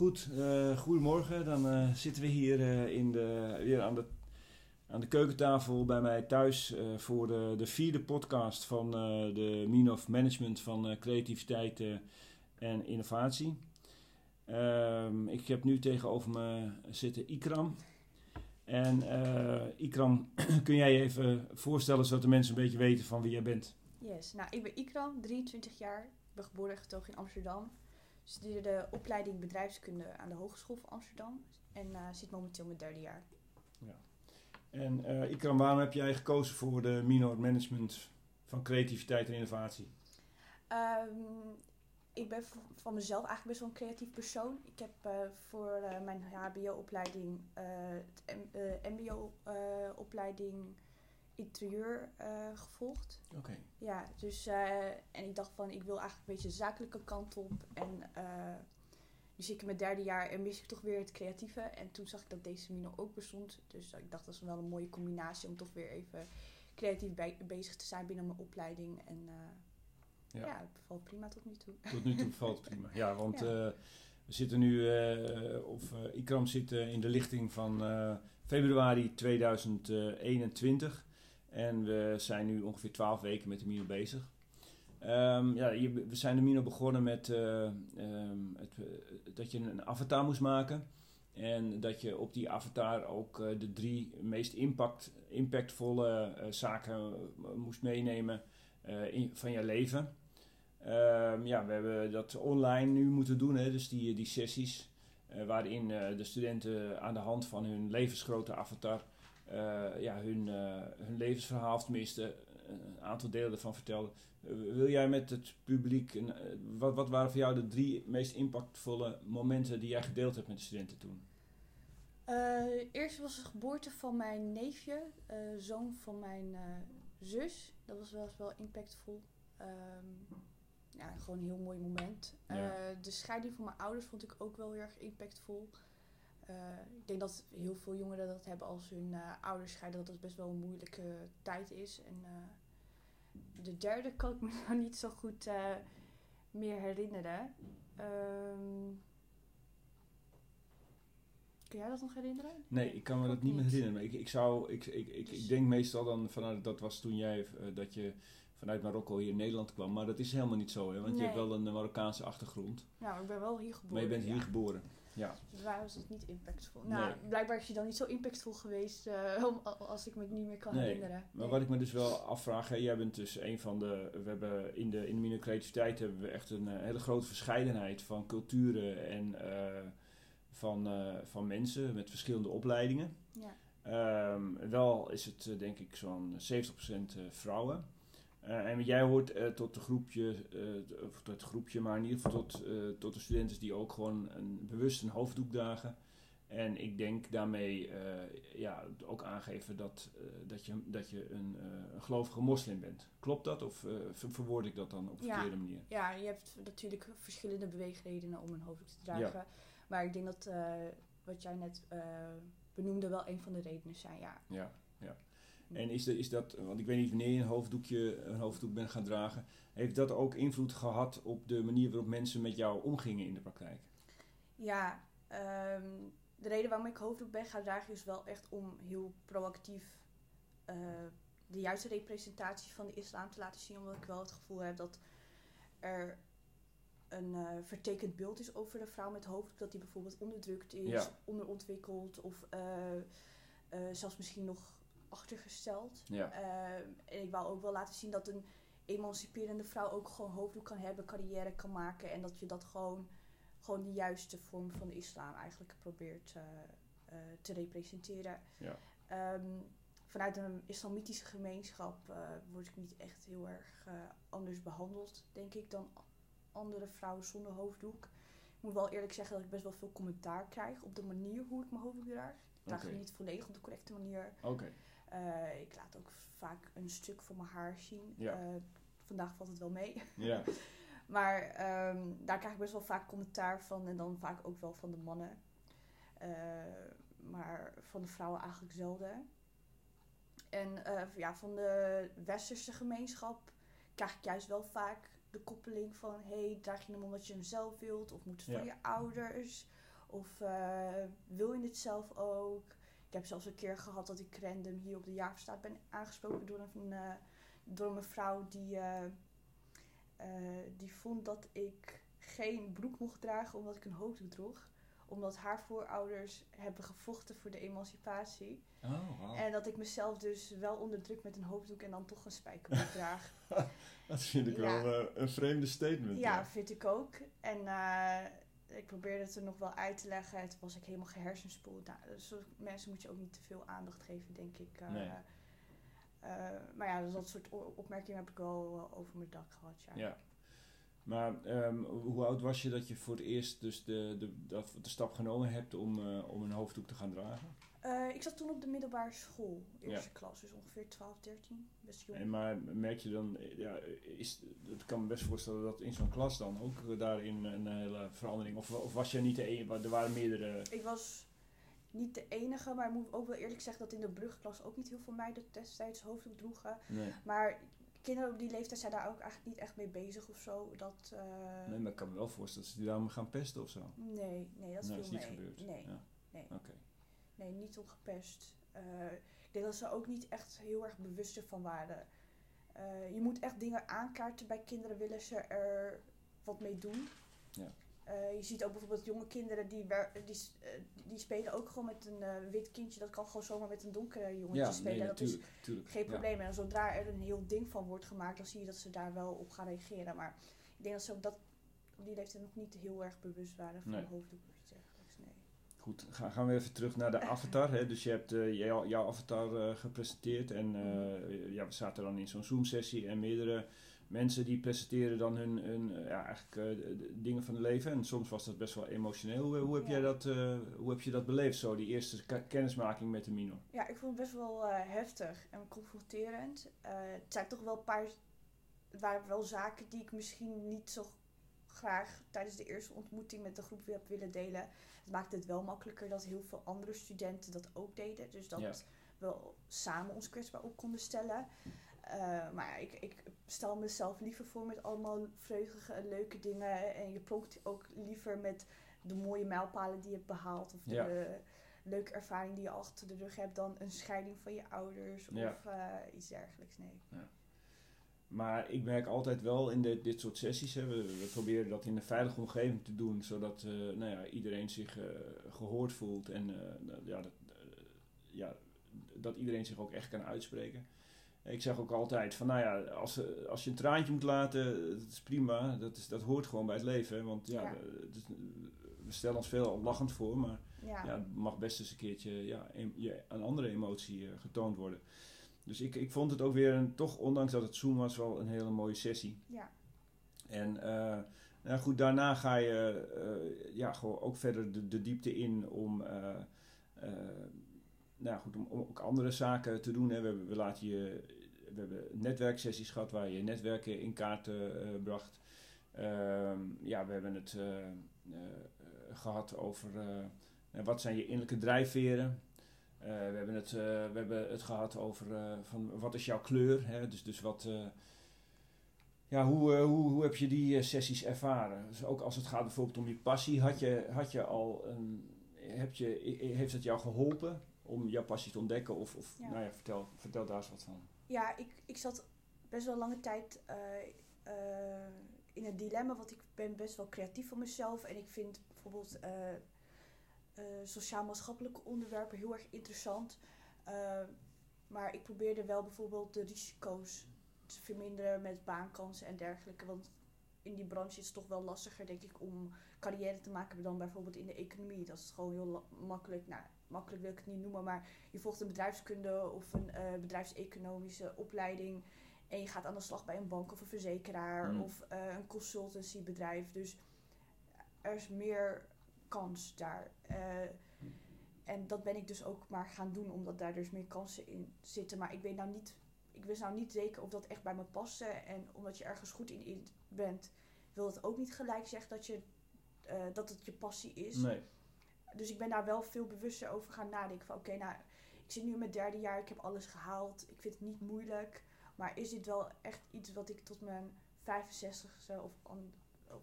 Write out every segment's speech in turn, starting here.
goed, uh, goedemorgen. Dan uh, zitten we hier uh, in de, weer aan de, aan de keukentafel bij mij thuis voor de, de vierde podcast van de Mean of Management van creativiteit en innovatie. Ehm, ik heb nu tegenover me zitten Ikram. En Ikram, kun jij je even voorstellen zodat de mensen een beetje weten van wie jij bent? Yes, nou ik ben Ikram, 23 jaar. Ik ben geboren en getogen in Amsterdam studeerde opleiding bedrijfskunde aan de Hogeschool van Amsterdam en uh, zit momenteel mijn derde jaar. Ja. En uh, Ikram, waarom heb jij gekozen voor de minor management van creativiteit en innovatie? Um, ik ben van mezelf eigenlijk best wel een creatief persoon. Ik heb uh, voor mijn HBO-opleiding, uh, MBO-opleiding interieur uh, gevolgd. Oké. Ja, dus uh, en ik dacht van ik wil eigenlijk een beetje de zakelijke kant op. En uh, dus ik in mijn derde jaar en mis ik toch weer het creatieve. En toen zag ik dat deze mino ook bestond. Dus ik dacht dat is wel een mooie combinatie om toch weer even creatief bij, bezig te zijn binnen mijn opleiding. En ja. ja, het valt prima tot nu toe. Tot nu toe valt het prima. Ja, want ja. we zitten nu, of Ikram zit in de lichting van februari 2021. En we zijn nu ongeveer 12 weken met de Mino bezig. Um, ja, we zijn de Mino begonnen met uh, um, het, uh, dat je een avatar moest maken. En dat je op die avatar ook uh, de drie meest impact, impactvolle zaken moest meenemen in, van je leven. Um, ja, we hebben dat online nu moeten doen, hè, dus die, die sessies. waarin de studenten aan de hand van hun levensgrote avatar ja, hun, uh, hun levensverhaal, of tenminste een aantal delen ervan vertelden. Uh, wil jij met het publiek, een, wat, wat waren voor jou de drie meest impactvolle momenten die jij gedeeld hebt met de studenten toen? eerst was de geboorte van mijn neefje, zoon van mijn zus. Dat was wel, wel impactvol. Um, ja, gewoon een heel mooi moment. Ja. de scheiding van mijn ouders vond ik ook wel heel erg impactvol. Uh, ik denk dat heel veel jongeren dat hebben als hun uh, ouders scheiden, dat dat best wel een moeilijke tijd is. En uh, de derde kan ik me nou niet zo goed meer herinneren. Um, kun jij dat nog herinneren? Nee, ik kan me dat niet meer herinneren. Maar ik, ik, zou, ik, ik, ik, ik denk meestal dan vanuit, dat was toen jij, dat je vanuit Marokko hier in Nederland kwam. Maar dat is helemaal niet zo, hè? want nee. je hebt wel een Marokkaanse achtergrond. Nou, ik ben wel hier geboren. Maar je bent hier geboren. Ja. Dus waar was het niet impactvol? Nou, nee. blijkbaar is hij dan niet zo impactvol geweest uh, als ik me het niet meer kan nee. herinneren. Maar wat ik me dus wel afvraag, hè, jij bent dus een van de. We hebben in de, in de creativiteit hebben we echt een uh, hele grote verscheidenheid van culturen en uh, van, van mensen met verschillende opleidingen. Ja. Um, wel is het denk ik zo'n 70% vrouwen. Uh, en jij hoort uh, tot de groepje, uh, of tot het groepje, maar in ieder geval tot, tot de studenten die ook gewoon een, bewust een hoofddoek dragen. En ik denk daarmee ja, ook aangeven dat, dat, je, dat je een, een gelovige moslim bent. Klopt dat of ver verwoord ik dat dan op een ja, verkeerde manier? Ja, je hebt natuurlijk verschillende beweegredenen om een hoofddoek te dragen. Ja. Maar ik denk dat wat jij net benoemde wel een van de redenen zijn, ja. Ja, ja. En is, de, is dat, want ik weet niet wanneer je een hoofddoekje, een hoofddoek bent gaan dragen, heeft dat ook invloed gehad op de manier waarop mensen met jou omgingen in de praktijk? Ja, um, de reden waarom ik hoofddoek ben gaan dragen is wel echt om heel proactief uh, de juiste representatie van de islam te laten zien. Omdat ik wel het gevoel heb dat er een uh, vertekend beeld is over de vrouw met hoofddoek. Dat die bijvoorbeeld onderdrukt is, Ja. onderontwikkeld of uh, uh, zelfs misschien nog achtergesteld. Ja. Uh, en ik wou ook wel laten zien dat een emanciperende vrouw ook gewoon hoofddoek kan hebben, carrière kan maken. En dat je dat gewoon, gewoon de juiste vorm van de islam eigenlijk probeert uh, uh, te representeren. Ja. Um, vanuit een islamitische gemeenschap uh, word ik niet echt heel erg anders behandeld, denk ik, dan andere vrouwen zonder hoofddoek. Ik moet wel eerlijk zeggen dat ik best wel veel commentaar krijg op de manier hoe ik mijn hoofddoek draag. Ik draag niet volledig op de correcte manier. Oké. Uh, ik laat ook vaak een stuk van mijn haar zien. Ja. Uh, vandaag valt het wel mee. Ja. maar um, daar krijg ik best wel vaak commentaar van. En dan vaak ook wel van de mannen. Uh, maar van de vrouwen eigenlijk zelden. En ja, van de westerse gemeenschap krijg ik juist wel vaak de koppeling van... hey, draag je hem omdat je hem zelf wilt? Of moet het Ja. van je ouders? Of eh, wil je het zelf ook? Ik heb zelfs een keer gehad dat ik random hier op de jaarverstaat ben aangesproken door een, eh, door een mevrouw die, eh, eh, die vond dat ik geen broek mocht dragen omdat ik een hoofddoek droeg. Omdat haar voorouders hebben gevochten voor de emancipatie. Oh, wow. En dat ik mezelf dus wel onderdruk met een hoofddoek en dan toch een spijkerbroek draag. Dat vind ik Ja. wel een vreemde statement. Ja, vind ik ook. En ik probeerde het er nog wel uit te leggen. En toen was ik helemaal gehersenspoeld. Nou, dus mensen moet je ook niet te veel aandacht geven, denk ik. Eh, Nee. eh, maar ja, dus dat soort opmerkingen heb ik wel eh, over mijn dak gehad. Ja. Ja. Maar ehm, hoe oud was je dat je voor het eerst dus de, de, dat, de stap genomen hebt om, eh, om een hoofddoek te gaan dragen? Eh, ik zat toen op de middelbare school, eerste klas, dus ongeveer 12, 13. Best jong. En maar merk je dan, eh, ja, is, ik kan me best voorstellen dat in zo'n klas dan ook daarin een hele verandering, of, of was jij niet de enige, er waren meerdere, Ik was niet de enige, maar ik moet ook wel eerlijk zeggen dat in de brugklas ook niet heel veel meiden destijds hoofddoek droegen. nee, Maar kinderen op die leeftijd zijn daar ook eigenlijk niet echt mee bezig of zo. Dat, eh, nee, maar ik kan me wel voorstellen dat ze die daarom gaan pesten of zo. nee, nee, dat nee, viel is niet mee. gebeurd. Nee, Ja. nee. Oké. nee, niet ongepest. Eh, ik denk dat ze ook niet echt heel erg bewust ervan waren. Eh, je moet echt dingen aankaarten bij kinderen, willen ze er wat mee doen. Ja. Eh, je ziet ook bijvoorbeeld jonge kinderen die, die, eh, die spelen ook gewoon met een eh, wit kindje. Dat kan gewoon zomaar met een donker jongetje Ja, spelen. nee, dat is natuurlijk. natuurlijk. geen Ja. probleem. En zodra er een heel ding van wordt gemaakt, dan zie je dat ze daar wel op gaan reageren. Maar ik denk dat ze ook dat op die leeftijd nog niet heel erg bewust waren van Nee. hoofddoek of iets dergelijks. Nee. Goed, ga- gaan we even terug naar de avatar. Hè? Dus je hebt jou- jouw avatar gepresenteerd en eh, ja, we zaten dan in zo'n Zoom-sessie en meerdere mensen die presenteren dan hun, hun eh, ja, eigenlijk, eh, dingen van het leven. En soms was dat best wel emotioneel. Hoe, hoe heb, Ja. jij dat, eh, hoe heb je dat beleefd, zo, die eerste ke- kennismaking met de minor? Ja, ik vond het best wel eh, heftig en confronterend. Eh, het zijn toch wel een paar. Het waren wel zaken die ik misschien niet zo graag tijdens de eerste ontmoeting met de groep heb willen delen. Het maakte het wel makkelijker dat heel veel andere studenten dat ook deden. Dus dat Ja. we samen ons kwetsbaar op konden stellen. Eh, maar ja, ik, ik stel mezelf liever voor met allemaal vreugdige en leuke dingen. En je pronkt ook liever met de mooie mijlpalen die je hebt behaald. Of de Ja. leuke ervaring die je achter de rug hebt dan een scheiding van je ouders Ja. of eh, iets dergelijks. Nee. Maar ik merk altijd wel in dit, dit soort sessies, hè, we, we proberen dat in een veilige omgeving te doen, zodat eh, nou ja, iedereen zich eh, gehoord voelt en eh, ja, dat, ja, dat iedereen zich ook echt kan uitspreken. Ik zeg ook altijd van, nou ja, als, als je een traantje moet laten, dat is prima, dat, is, dat hoort gewoon bij het leven. hè, Want ja, Ja. we- het is- we stellen ons veel lachend voor, maar Ja. ja, het mag best eens een keertje ja, een, een andere emotie eh, getoond worden. Dus ik, ik vond het ook weer, een, toch ondanks dat het Zoom was, wel een hele mooie sessie. ja. En eh, nou goed, daarna ga je eh, ja, gewoon ook verder de, de diepte in om, nou goed, om, ook andere zaken te doen. Hè. We, hebben, we, laten je, we hebben netwerksessies gehad waar je netwerken in kaart bracht. Ja, we hebben het eh, eh, gehad over wat zijn je innerlijke drijfveren. We, hebben het, we hebben het gehad over van wat is jouw kleur. Hè? Dus, dus wat, eh, ja, hoe, eh, hoe, hoe heb je die eh, sessies ervaren? Dus ook als het gaat bijvoorbeeld om je passie, had je, had je al een, heb je, heeft het jou geholpen om jouw passie te ontdekken? Of, of Ja. nou ja, vertel, vertel daar eens wat van. Ja, ik, ik zat best wel lange tijd eh, eh, in een dilemma, want ik ben best wel creatief van mezelf en ik vind bijvoorbeeld eh, sociaal-maatschappelijke onderwerpen heel erg interessant. Maar ik probeerde wel bijvoorbeeld de risico's te verminderen met baankansen en dergelijke, want in die branche is het toch wel lastiger, denk ik, om carrière te maken dan bijvoorbeeld in de economie. Dat is gewoon heel makkelijk. Nou, makkelijk wil ik het niet noemen, maar je volgt een bedrijfskunde of een eh, bedrijfseconomische opleiding. En je gaat aan de slag bij een bank of een verzekeraar Mm. of eh, een consultancybedrijf. Dus er is meer kans daar. Eh, en dat ben ik dus ook maar gaan doen, omdat daar dus meer kansen in zitten. Maar ik weet nou niet, ik wist nou niet zeker of dat echt bij me paste. En omdat je ergens goed in, bent, wil het ook niet gelijk zeggen dat, je, eh, dat het je passie is. Nee. Dus ik ben daar wel veel bewuster over gaan nadenken. Van oké, nou, ik zit nu in mijn derde jaar, ik heb alles gehaald. Ik vind het niet moeilijk. Maar is dit wel echt iets wat ik tot mijn 65ste of,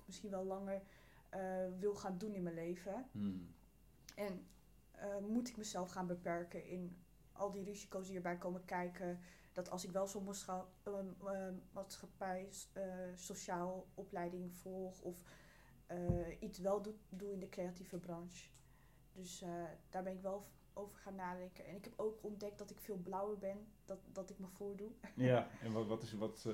misschien wel langer eh, wil gaan doen in mijn leven? Hmm. En eh, moet ik mezelf gaan beperken in al die risico's die erbij komen kijken? Dat als ik wel zo'n eh, maatschappij, sociaal opleiding volg of iets wel doe, doe in de creatieve branche. Dus eh, daar ben ik wel over gaan nadenken. En ik heb ook ontdekt dat ik veel blauwer ben, dat, dat ik me voordoe. Ja, en wat, wat is wat eh,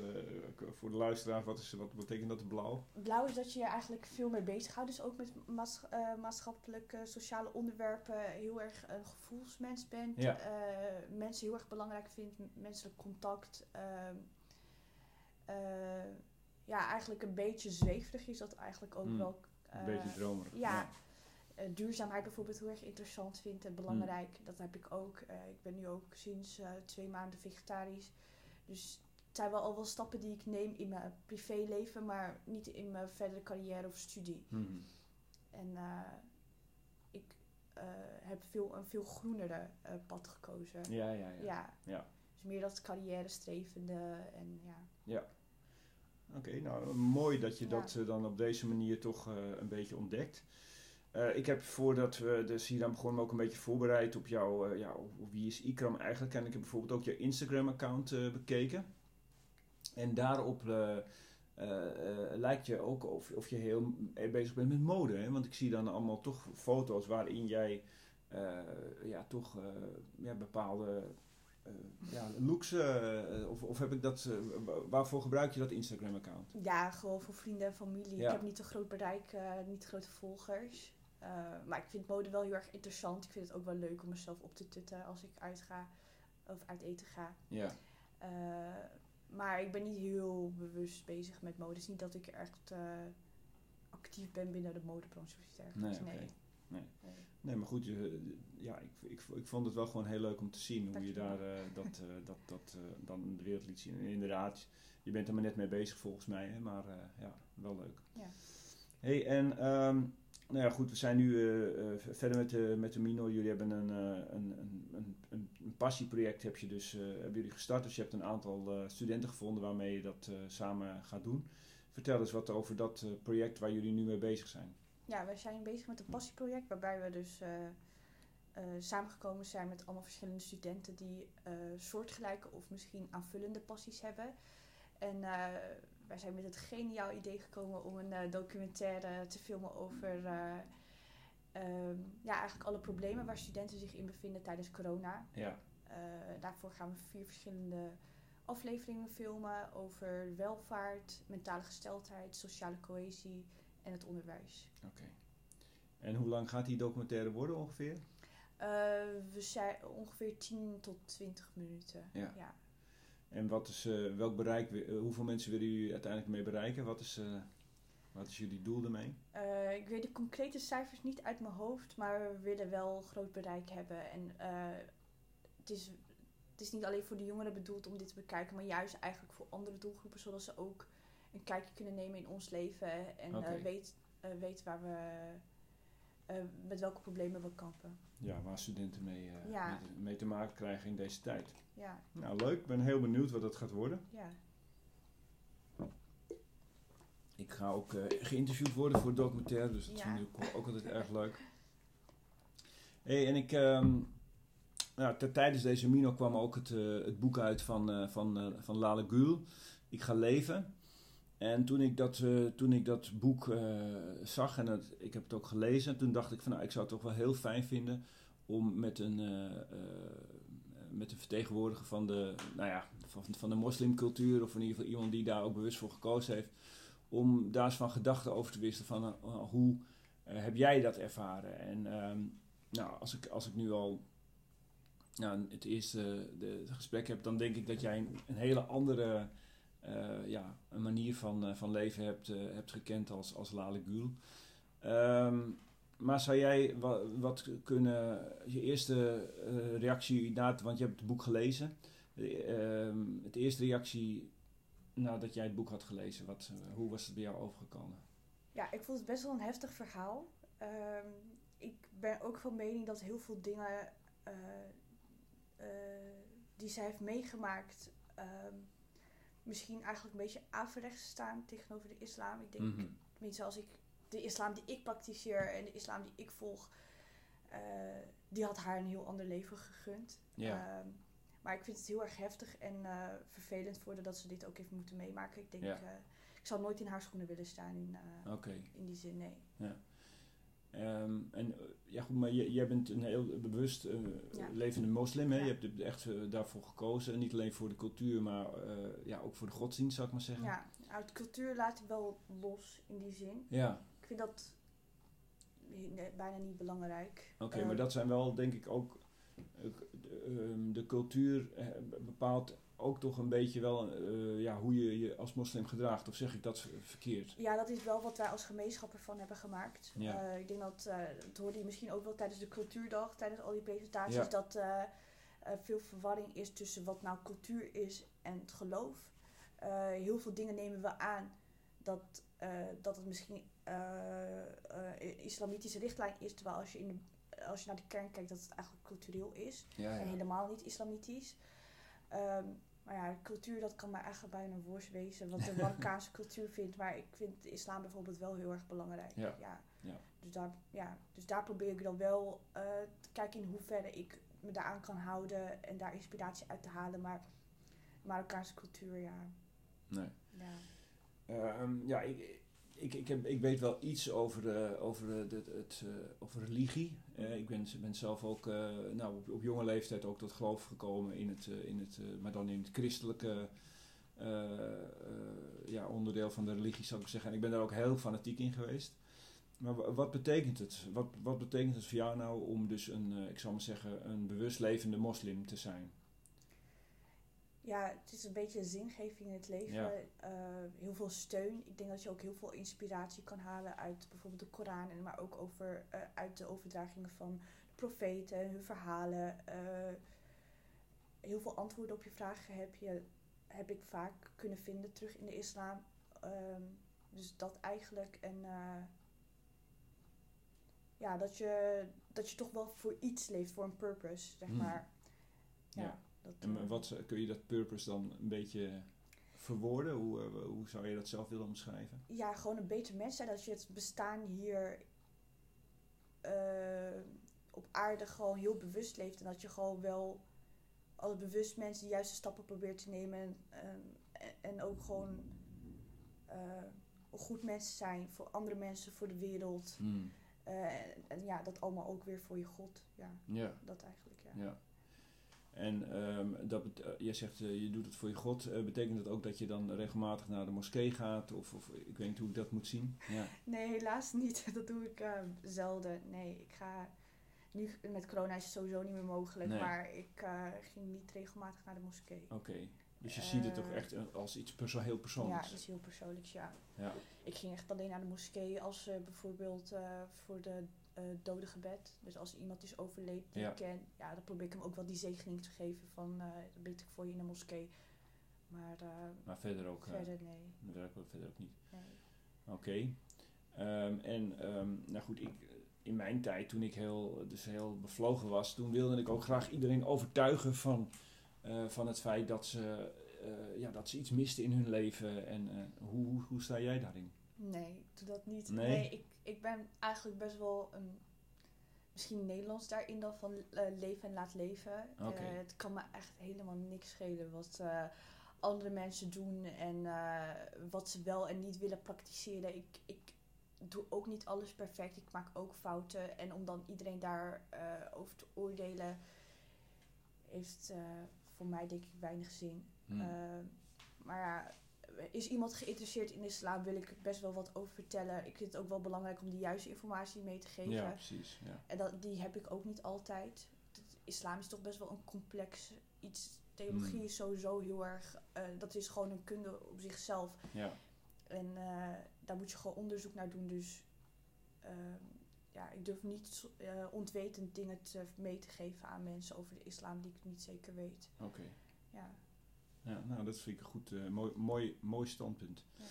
voor de luisteraar, wat, is, wat betekent dat blauw? Blauw is dat je je eigenlijk veel mee bezighoudt. Dus ook met maats- eh, maatschappelijke, sociale onderwerpen. Heel erg een gevoelsmens bent. Ja. mensen heel erg belangrijk vindt. Menselijk contact. ehm, eh, ja, eigenlijk een beetje zweverig is dat eigenlijk ook Mm, wel. Een beetje dromerig. ja. Eh, duurzaamheid bijvoorbeeld heel erg interessant vindt Mm. en belangrijk. Dat heb ik ook. Eh, ik ben nu ook sinds eh, twee maanden vegetarisch. Dus het zijn wel al wel stappen die ik neem in mijn privéleven, maar niet in mijn verdere carrière of studie. Mhm. En ik heb veel, een veel groenere pad gekozen. Ja, ja, ja. Ja. Ja. Dus meer dat carrière strevende en ja. Oké, nou mooi dat je Ja. dat dan op deze manier toch een beetje ontdekt. Eh, ik heb voordat we hier aan begonnen ook een beetje voorbereid op jou, eh, ja, wie is Ikram eigenlijk. En ik heb bijvoorbeeld ook je Instagram-account eh, bekeken. En daarop lijkt je ook of, of je heel bezig bent met mode. Hè? Want ik zie dan allemaal toch foto's waarin jij ja, toch ja, bepaalde eh, ja, looks, of, of heb ik dat, wa- waarvoor gebruik je dat Instagram-account? Ja, gewoon voor vrienden en familie. Ja. Ik heb niet een groot bereik, niet grote volgers. Eh, maar ik vind mode wel heel erg interessant. Ik vind het ook wel leuk om mezelf op te tutten als ik uitga of uit eten ga. Ja, Eh, maar ik ben niet heel bewust bezig met mode. Het is niet dat ik echt eh, actief ben binnen de modebranche of iets dergelijks. Nee, nee. Nee. Nee. nee, maar goed, je, ja, ik, ik, ik vond het wel gewoon heel leuk om te zien hoe je daar dat, dat, dat dan in de wereld liet zien. En inderdaad, je bent er maar net mee bezig volgens mij, hè, maar ja, wel leuk. Ja. hey, en ehm, nou ja, goed, we zijn nu eh, eh, verder met de, met de Mino. Jullie hebben een, eh, een, een, een, passieproject heb je dus, eh, hebben jullie gestart. Dus je hebt een aantal eh, studenten gevonden waarmee je dat eh, samen gaat doen. Vertel eens wat over dat eh, project waar jullie nu mee bezig zijn. Ja, wij zijn bezig met een passieproject waarbij we dus eh, eh, samengekomen zijn met allemaal verschillende studenten die eh, soortgelijke of misschien aanvullende passies hebben. En eh, wij zijn met het geniaal idee gekomen om een eh, documentaire te filmen over eh, ehm, ja, eigenlijk alle problemen waar studenten zich in bevinden tijdens corona. Ja, Eh, daarvoor gaan we vier verschillende afleveringen filmen over welvaart, mentale gesteldheid, sociale cohesie en het onderwijs. oké. En hoe lang gaat die documentaire worden ongeveer? We zijn ongeveer 10 tot 20 minuten. Ja. ja. En wat is, eh, welk bereik, eh, hoeveel mensen willen jullie uiteindelijk mee bereiken? Wat is, eh, wat is jullie doel ermee? Ik weet de concrete cijfers niet uit mijn hoofd, maar we willen wel groot bereik hebben. En het, is, het is niet alleen voor de jongeren bedoeld om dit te bekijken, maar juist eigenlijk voor andere doelgroepen, zodat ze ook een kijkje kunnen nemen in ons leven en Oké. eh, weet, weten waar we, eh, met welke problemen we kampen. Ja, waar studenten mee, eh, Ja. mee, te maken krijgen in deze tijd. Ja, Nou, leuk. Ik ben heel benieuwd wat dat gaat worden. ja. Ik ga ook eh, geïnterviewd worden voor het documentaire, dus dat Ja. vind ik ook, altijd erg leuk. hey, en ik... ehm, nou, ter- tijdens deze Mino kwam ook het, het boek uit van, van, van Lale Gül. Ik ga leven. En toen ik dat, eh, toen ik dat boek eh, zag en het, ik heb het ook gelezen, toen dacht ik van nou, ik zou het toch wel heel fijn vinden om met een, eh, met een vertegenwoordiger van de, nou ja, van, van de moslimcultuur, of in ieder geval iemand die daar ook bewust voor gekozen heeft, om daar eens van gedachten over te wisselen van hoe heb jij dat ervaren? En ehm, nou, als ik, als ik nu al nou, het eerste de, gesprek heb, dan denk ik dat jij een, een hele andere ja, een manier van, eh, van leven hebt, eh, hebt gekend als, als Lale Gül. Ehm, maar zou jij wat, wat kunnen, je eerste eh, reactie na want je hebt het boek gelezen, eh, ehm, het eerste reactie nadat jij het boek had gelezen, wat, eh, hoe was het bij jou overgekomen? Ja, ik vond het best wel een heftig verhaal. Ehm, ik ben ook van mening dat heel veel dingen eh, eh, die zij heeft meegemaakt, misschien eigenlijk een beetje averechts staan tegenover de islam. Ik denk, tenminste als ik de islam die ik praktiseer en de islam die ik volg, die had haar een heel ander leven gegund. Ehm, maar ik vind het heel erg heftig en eh, vervelend voor dat ze dit ook heeft moeten meemaken. Ik denk, eh, ik zou nooit in haar schoenen willen staan in, eh, in die zin, nee. Ehm, en eh, ja, goed, maar jij, bent een heel bewust eh, Ja. levende moslim. Hè? Ja. Je hebt echt eh, daarvoor gekozen. En niet alleen voor de cultuur, maar ja, ook voor de godsdienst, zou ik maar zeggen. Ja, uit cultuur laat ik wel los in die zin. Ja, Ik vind dat bijna niet belangrijk. oké. Eh, maar dat zijn wel, denk ik, ook... eh, de, ehm, de cultuur bepaalt ook toch een beetje wel eh, ja, hoe je je als moslim gedraagt. Of zeg ik dat ver- verkeerd? Ja, dat is wel wat wij als gemeenschap ervan hebben gemaakt. Ja. Eh, ik denk dat, eh dat hoorde je misschien ook wel tijdens de cultuurdag, tijdens al die presentaties, Ja. dat veel verwarring is tussen wat nou cultuur is en het geloof. Heel veel dingen nemen we aan dat, dat het misschien islamitische richtlijn is, terwijl als je, in de, als je naar de kern kijkt dat het eigenlijk cultureel is. Ja, En helemaal niet islamitisch. Ehm, maar ja, cultuur, dat kan mij eigenlijk bijna een worst wezen. Wat de Marokkaanse cultuur vindt. Maar ik vind de islam bijvoorbeeld wel heel erg belangrijk. Ja. Ja. Dus, daar, ja, dus daar probeer ik dan wel eh, te kijken in hoeverre ik me daaraan kan houden. En daar inspiratie uit te halen. Maar Marokkaanse cultuur, ja. Nee. ja. Ehm, ja, ik, ik, ik, heb, ik weet wel iets over, eh, over, eh, het, eh, over religie. Eh, ik ben, ben zelf ook eh, nou, op, op jonge leeftijd ook tot geloof gekomen in het, in het maar dan in het christelijke ja, onderdeel van de religie, zou ik zeggen. En ik ben daar ook heel fanatiek in geweest. Maar wa- wat betekent het? Wat, wat betekent het voor jou nou om dus een, ik zou maar zeggen, een bewust levende moslim te zijn? Ja, het is een beetje zingeving in het leven. Ja. Eh, heel veel steun. Ik denk dat je ook heel veel inspiratie kan halen uit bijvoorbeeld de Koran. En maar ook over, eh, uit de overdragingen van de profeten, hun verhalen. Eh, heel veel antwoorden op je vragen heb, je, heb ik vaak kunnen vinden terug in de islam. Ehm, dus dat eigenlijk. En ja, dat je, dat je toch wel voor iets leeft, voor een purpose, zeg Hmm. maar. Ja, Ja. Dat, En eh, wat kun je dat purpose dan een beetje verwoorden? Hoe, eh, hoe zou je dat zelf willen omschrijven? ja, gewoon een beter mens zijn. Dat je het bestaan hier eh, op aarde gewoon heel bewust leeft. En dat je gewoon wel als bewust mens de juiste stappen probeert te nemen. En, en, en ook gewoon een goed mens zijn voor andere mensen, voor de wereld. Eh, en, en ja, dat allemaal ook weer voor je God. Ja, dat eigenlijk, ja. ja. En ehm, dat eh, jij zegt eh, je doet het voor je God. Eh, betekent dat ook dat je dan regelmatig naar de moskee gaat? Of, of ik weet niet hoe ik dat moet zien. Ja. Nee, helaas niet. Dat doe ik eh, zelden. Nee, ik ga... Nu met corona is het sowieso niet meer mogelijk. Nee. Maar ik ging niet regelmatig naar de moskee. Oké. Dus je ziet het toch echt als iets perso heel persoonlijks? Ja, iets heel persoonlijks, ja. Ja. Ik ging echt alleen naar de moskee als bijvoorbeeld voor de eh dode gebed. Dus als iemand is overleden die Ja. ik ken, ja, dan probeer ik hem ook wel die zegening te geven van eh dan bid ik voor je in de moskee. Maar eh, Maar verder ook, verder nee. verder ook, verder ook niet. nee. Oké. Ehm, en ehm, nou goed, ik, in mijn tijd, toen ik heel, dus heel bevlogen was, toen wilde ik ook graag iedereen overtuigen van, van het feit dat ze, ja, dat ze iets misten in hun leven. En hoe, hoe, hoe sta jij daarin? Nee, ik doe dat niet. Nee? Nee, ik, ik ben eigenlijk best wel een, misschien Nederlands daarin dan van eh, leven en laat leven. Eh, het kan me echt helemaal niks schelen wat eh, andere mensen doen en wat ze wel en niet willen praktiseren. Ik, ik doe ook niet alles perfect. Ik maak ook fouten. En om dan iedereen daarover over te oordelen, heeft voor mij denk ik weinig zin. Hm. Is iemand geïnteresseerd in de islam, wil ik best wel wat over vertellen. Ik vind het ook wel belangrijk om de juiste informatie mee te geven. ja, precies. Ja. En dat, die heb ik ook niet altijd. Islam is toch best wel een complex iets. Theologie Hmm. is sowieso heel erg. eh, dat is gewoon een kunde op zichzelf. ja. En eh, daar moet je gewoon onderzoek naar doen. Dus ehm, ja, ik durf niet eh, ontwetend dingen te, mee te geven aan mensen over de islam die ik niet zeker weet. Oké. Ja. Ja, nou, dat vind ik een goed, eh, mooi, mooi, mooi standpunt. Ja.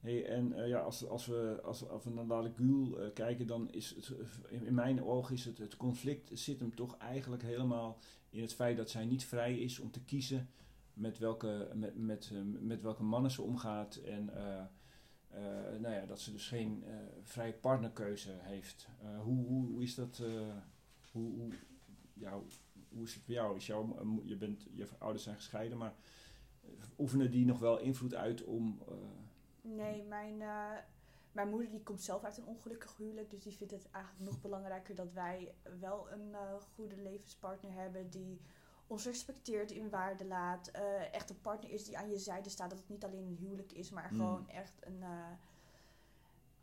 Hey, en eh, ja, als, als, we, als, als we naar Lale Gül eh, kijken, dan is het, in, mijn ogen is het, het conflict zit hem toch eigenlijk helemaal in het feit dat zij niet vrij is om te kiezen met welke, met, met, met welke mannen ze omgaat. En nou ja, dat ze dus geen vrije partnerkeuze heeft. Hoe, hoe, hoe is dat? Hoe, hoe, ja, hoe is het voor jou? Is jouw, je, bent, je ouders zijn gescheiden, maar oefenen die nog wel invloed uit om... nee, mijn, mijn moeder die komt zelf uit een ongelukkig huwelijk. Dus die vindt het eigenlijk nog belangrijker dat wij wel een goede levenspartner hebben die ons respecteert, in waarde laat. Uh, echt een partner is die aan je zijde staat. Dat het niet alleen een huwelijk is, maar mm. gewoon echt een.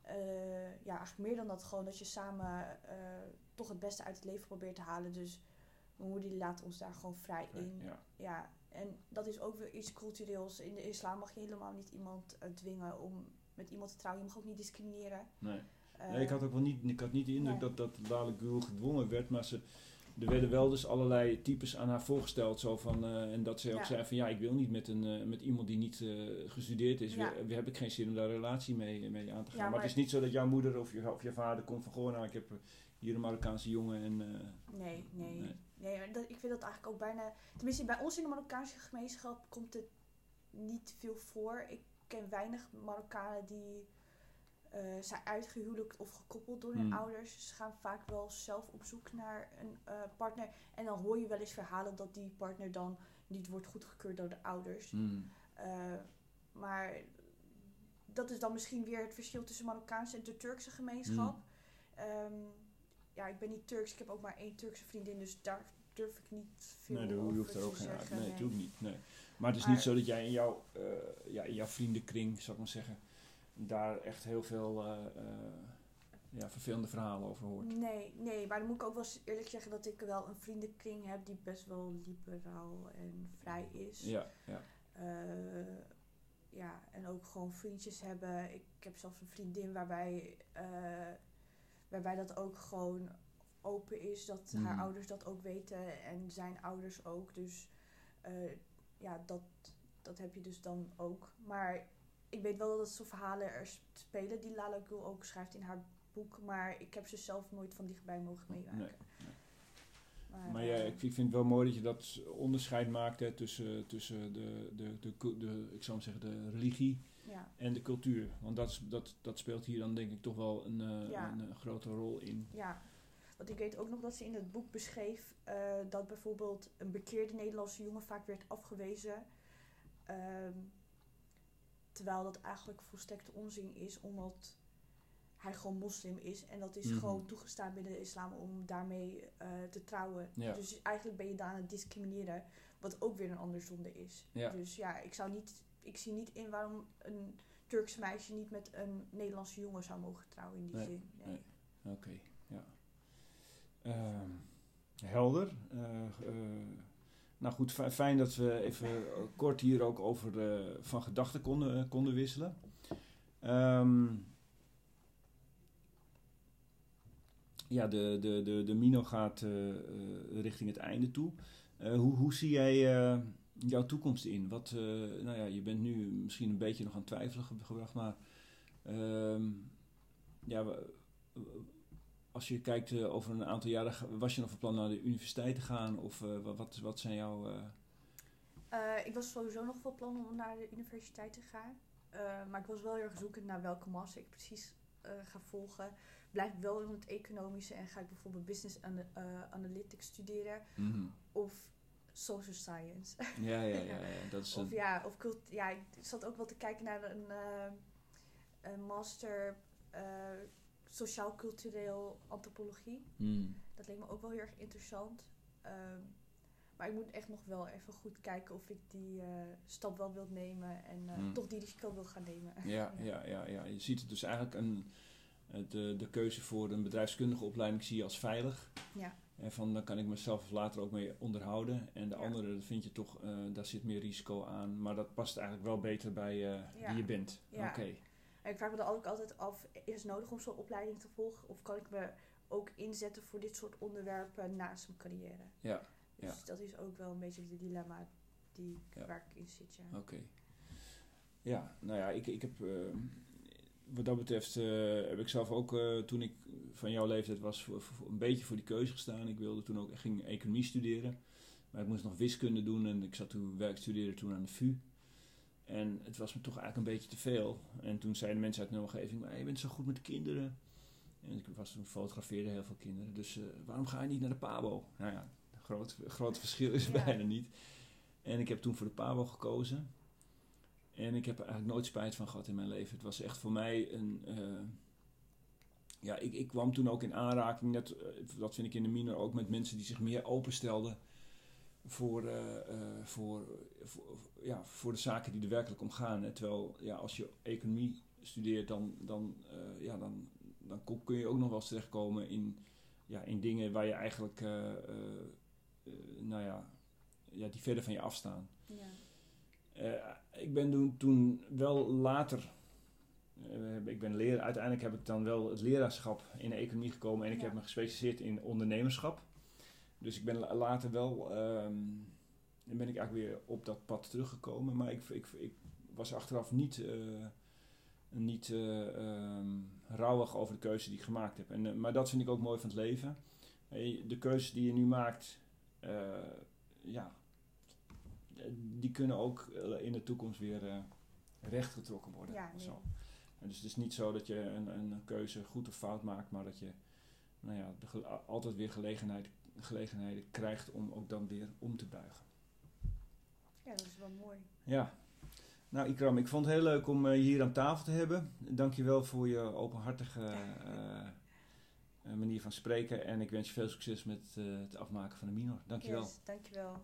Uh, ja, eigenlijk meer dan dat. Gewoon dat je samen toch het beste uit het leven probeert te halen. Dus mijn moeder laat ons daar gewoon vrij in. Ja. ja. En dat is ook weer iets cultureels. In de islam mag je helemaal niet iemand dwingen om met iemand te trouwen. Je mag ook niet discrimineren. Nee. nee ik had ook wel niet, ik had niet de indruk dat, dat dadelijk Gul gedwongen werd, maar ze, er werden wel dus allerlei types aan haar voorgesteld. Zo van, uh, en dat ze ook zei van ja, ik wil niet met, een, uh, met iemand die niet uh, gestudeerd is. Ja. We, heb ik geen zin om daar een relatie mee, mee aan te gaan. maar, het is niet zo dat jouw moeder of je, of je vader komt van gewoon, nou ik heb hier een Marokkaanse jongen en... nee, nee. nee. Nee dat, ik vind dat eigenlijk ook bijna... Tenminste, bij ons in de Marokkaanse gemeenschap komt het niet veel voor. Ik ken weinig Marokkanen die uh, zijn uitgehuwelijkt of gekoppeld door hun hmm. ouders. Ze gaan vaak wel zelf op zoek naar een uh, partner. En dan hoor je wel eens verhalen dat die partner dan niet wordt goedgekeurd door de ouders. Mm. Uh, maar dat is dan misschien weer het verschil tussen Marokkaanse en de Turkse gemeenschap. Um, ja, ik ben niet Turks, ik heb ook maar één Turkse vriendin, dus daar durf ik niet veel nee, over hoeft er ook te zeggen. Nee, nee, natuurlijk niet. Nee. Maar het is niet zo dat jij in jouw, ja, in jouw vriendenkring, zou ik maar zeggen daar echt heel veel uh, ja, vervelende verhalen over hoort. Nee, nee, maar dan moet ik ook wel eerlijk zeggen dat ik wel een vriendenkring heb die best wel liberaal en vrij is. Ja, ja. Ja, en ook gewoon vriendjes hebben. Ik heb zelfs een vriendin waarbij, waarbij dat ook gewoon open is. Dat haar mm. ouders dat ook weten en zijn ouders ook. Dus uh, ja, dat, dat heb je dus dan ook. Maar ik weet wel dat soort verhalen er spelen die Lala Gul ook schrijft in haar boek, maar ik heb ze zelf nooit van dichtbij mogen meemaken. Nee, Maar, maar ja, eh, ik vind het wel mooi dat je dat onderscheid maakt hè, tussen, tussen de, de, de, de, ik zou zeggen, de religie ja. en de cultuur. Want dat, dat, dat speelt hier dan denk ik toch wel een, uh, een, grote rol in. Ja, want ik weet ook nog dat ze in het boek beschreef uh, dat bijvoorbeeld een bekeerde Nederlandse jongen vaak werd afgewezen. Ehm, Terwijl dat eigenlijk volstrekte onzin is, omdat hij gewoon moslim is. En dat is mhm. gewoon toegestaan binnen de islam om daarmee te trouwen. Dus eigenlijk ben je daar aan het discrimineren, wat ook weer een andere zonde is. Dus ja, ik, zou niet, ik zie niet in waarom een Turkse meisje niet met een Nederlandse jongen zou mogen trouwen in die nee. zin. Nee. Oké, ja. Uh, helder. Uh, nou goed, fijn dat we even kort hier ook over uh, van gedachten konden, konden wisselen. Um, ja, de, de, de, de Mino gaat richting het einde toe. Hoe, hoe zie jij jouw toekomst in? Wat, nou ja, je bent nu misschien een beetje nog aan twijfelen gebracht, maar um, ja, als je kijkt uh, over een aantal jaren, was je nog van plan naar de universiteit te gaan? Of uh, wat, wat zijn jouw... Ik was sowieso nog van plan om naar de universiteit te gaan. maar ik was wel heel erg zoekend naar welke master ik precies ga volgen. Blijf ik wel in het economische en ga ik bijvoorbeeld business an analytics studeren. Mm -hmm. Of social science. Ja, ja, ja. ja. Dat is of ja, of ja, ik zat ook wel te kijken naar een, een master sociaal-cultureel antropologie. Hmm. Dat leek me ook wel heel erg interessant. Um, maar ik moet echt nog wel even goed kijken of ik die uh, stap wel wil nemen en uh, hmm. toch die risico wil gaan nemen. Ja, ja, ja, ja. Je ziet het dus eigenlijk een, de, de keuze voor een bedrijfskundige opleiding zie je als veilig. Ja. En van dan kan ik mezelf later ook mee onderhouden. En de ja. andere, dat vind je toch, uh, daar zit meer risico aan. Maar dat past eigenlijk wel beter bij wie je bent. Ja. Oké. En ik vraag me dan ook altijd af, is het nodig om zo'n opleiding te volgen? Of kan ik me ook inzetten voor dit soort onderwerpen naast mijn carrière? Ja. Dus dat is ook wel een beetje het dilemma die, waar ik in zit, ja. Oké. Ja, nou ja, ik, ik heb... Uh, wat dat betreft uh, heb ik zelf ook, uh, toen ik van jouw leeftijd was, voor, voor, een beetje voor die keuze gestaan. Ik wilde toen ook, ging economie studeren. Maar ik moest nog wiskunde doen en ik zat toen, werk studeerde toen aan de VU. En het was me toch eigenlijk een beetje te veel. En toen zeiden mensen uit de omgeving, maar je bent zo goed met kinderen. En ik was toen fotografeerde heel veel kinderen. Dus eh, waarom ga je niet naar de PABO? Nou ja, groot, groot verschil is er Ja. bijna niet. En ik heb toen voor de PABO gekozen. En ik heb er eigenlijk nooit spijt van gehad in mijn leven. Het was echt voor mij een... eh, ja, ik, ik kwam toen ook in aanraking, eh, dat vind ik in de minor ook, met mensen die zich meer openstelden voor, eh, voor, voor, ja, voor de zaken die er werkelijk om gaan. Terwijl ja, als je economie studeert, dan, dan, ja, dan, dan kun je ook nog wel eens terechtkomen in, ja, in dingen waar je eigenlijk, nou ja, ja, die verder van je afstaan. Ja. Eh, ik ben toen, toen wel later, eh, ik ben leraar, uiteindelijk heb ik dan wel het leraarschap in de economie gekomen en ik Ja. heb me gespecialiseerd in ondernemerschap. Dus ik ben la- later wel, ehm, dan ben ik eigenlijk weer op dat pad teruggekomen, maar ik, ik, ik was achteraf niet, eh, niet eh, ehm, rouwig over de keuze die ik gemaakt heb. En, maar dat vind ik ook mooi van het leven. De keuzes die je nu maakt, ja, die kunnen ook eh, in de toekomst weer eh, rechtgetrokken worden. Ja, nee. Zo. Dus het is niet zo dat je een, een keuze goed of fout maakt, maar dat je nou ja, de altijd weer gelegenheid, gelegenheden krijgt om ook dan weer om te buigen. ja, dat is wel mooi. Ja. Nou Ikram, ik vond het heel leuk om eh, je hier aan tafel te hebben. Dankjewel voor je openhartige eh, eh, manier van spreken. En ik wens je veel succes met eh, het afmaken van de minor. Dankjewel. Yes, dankjewel.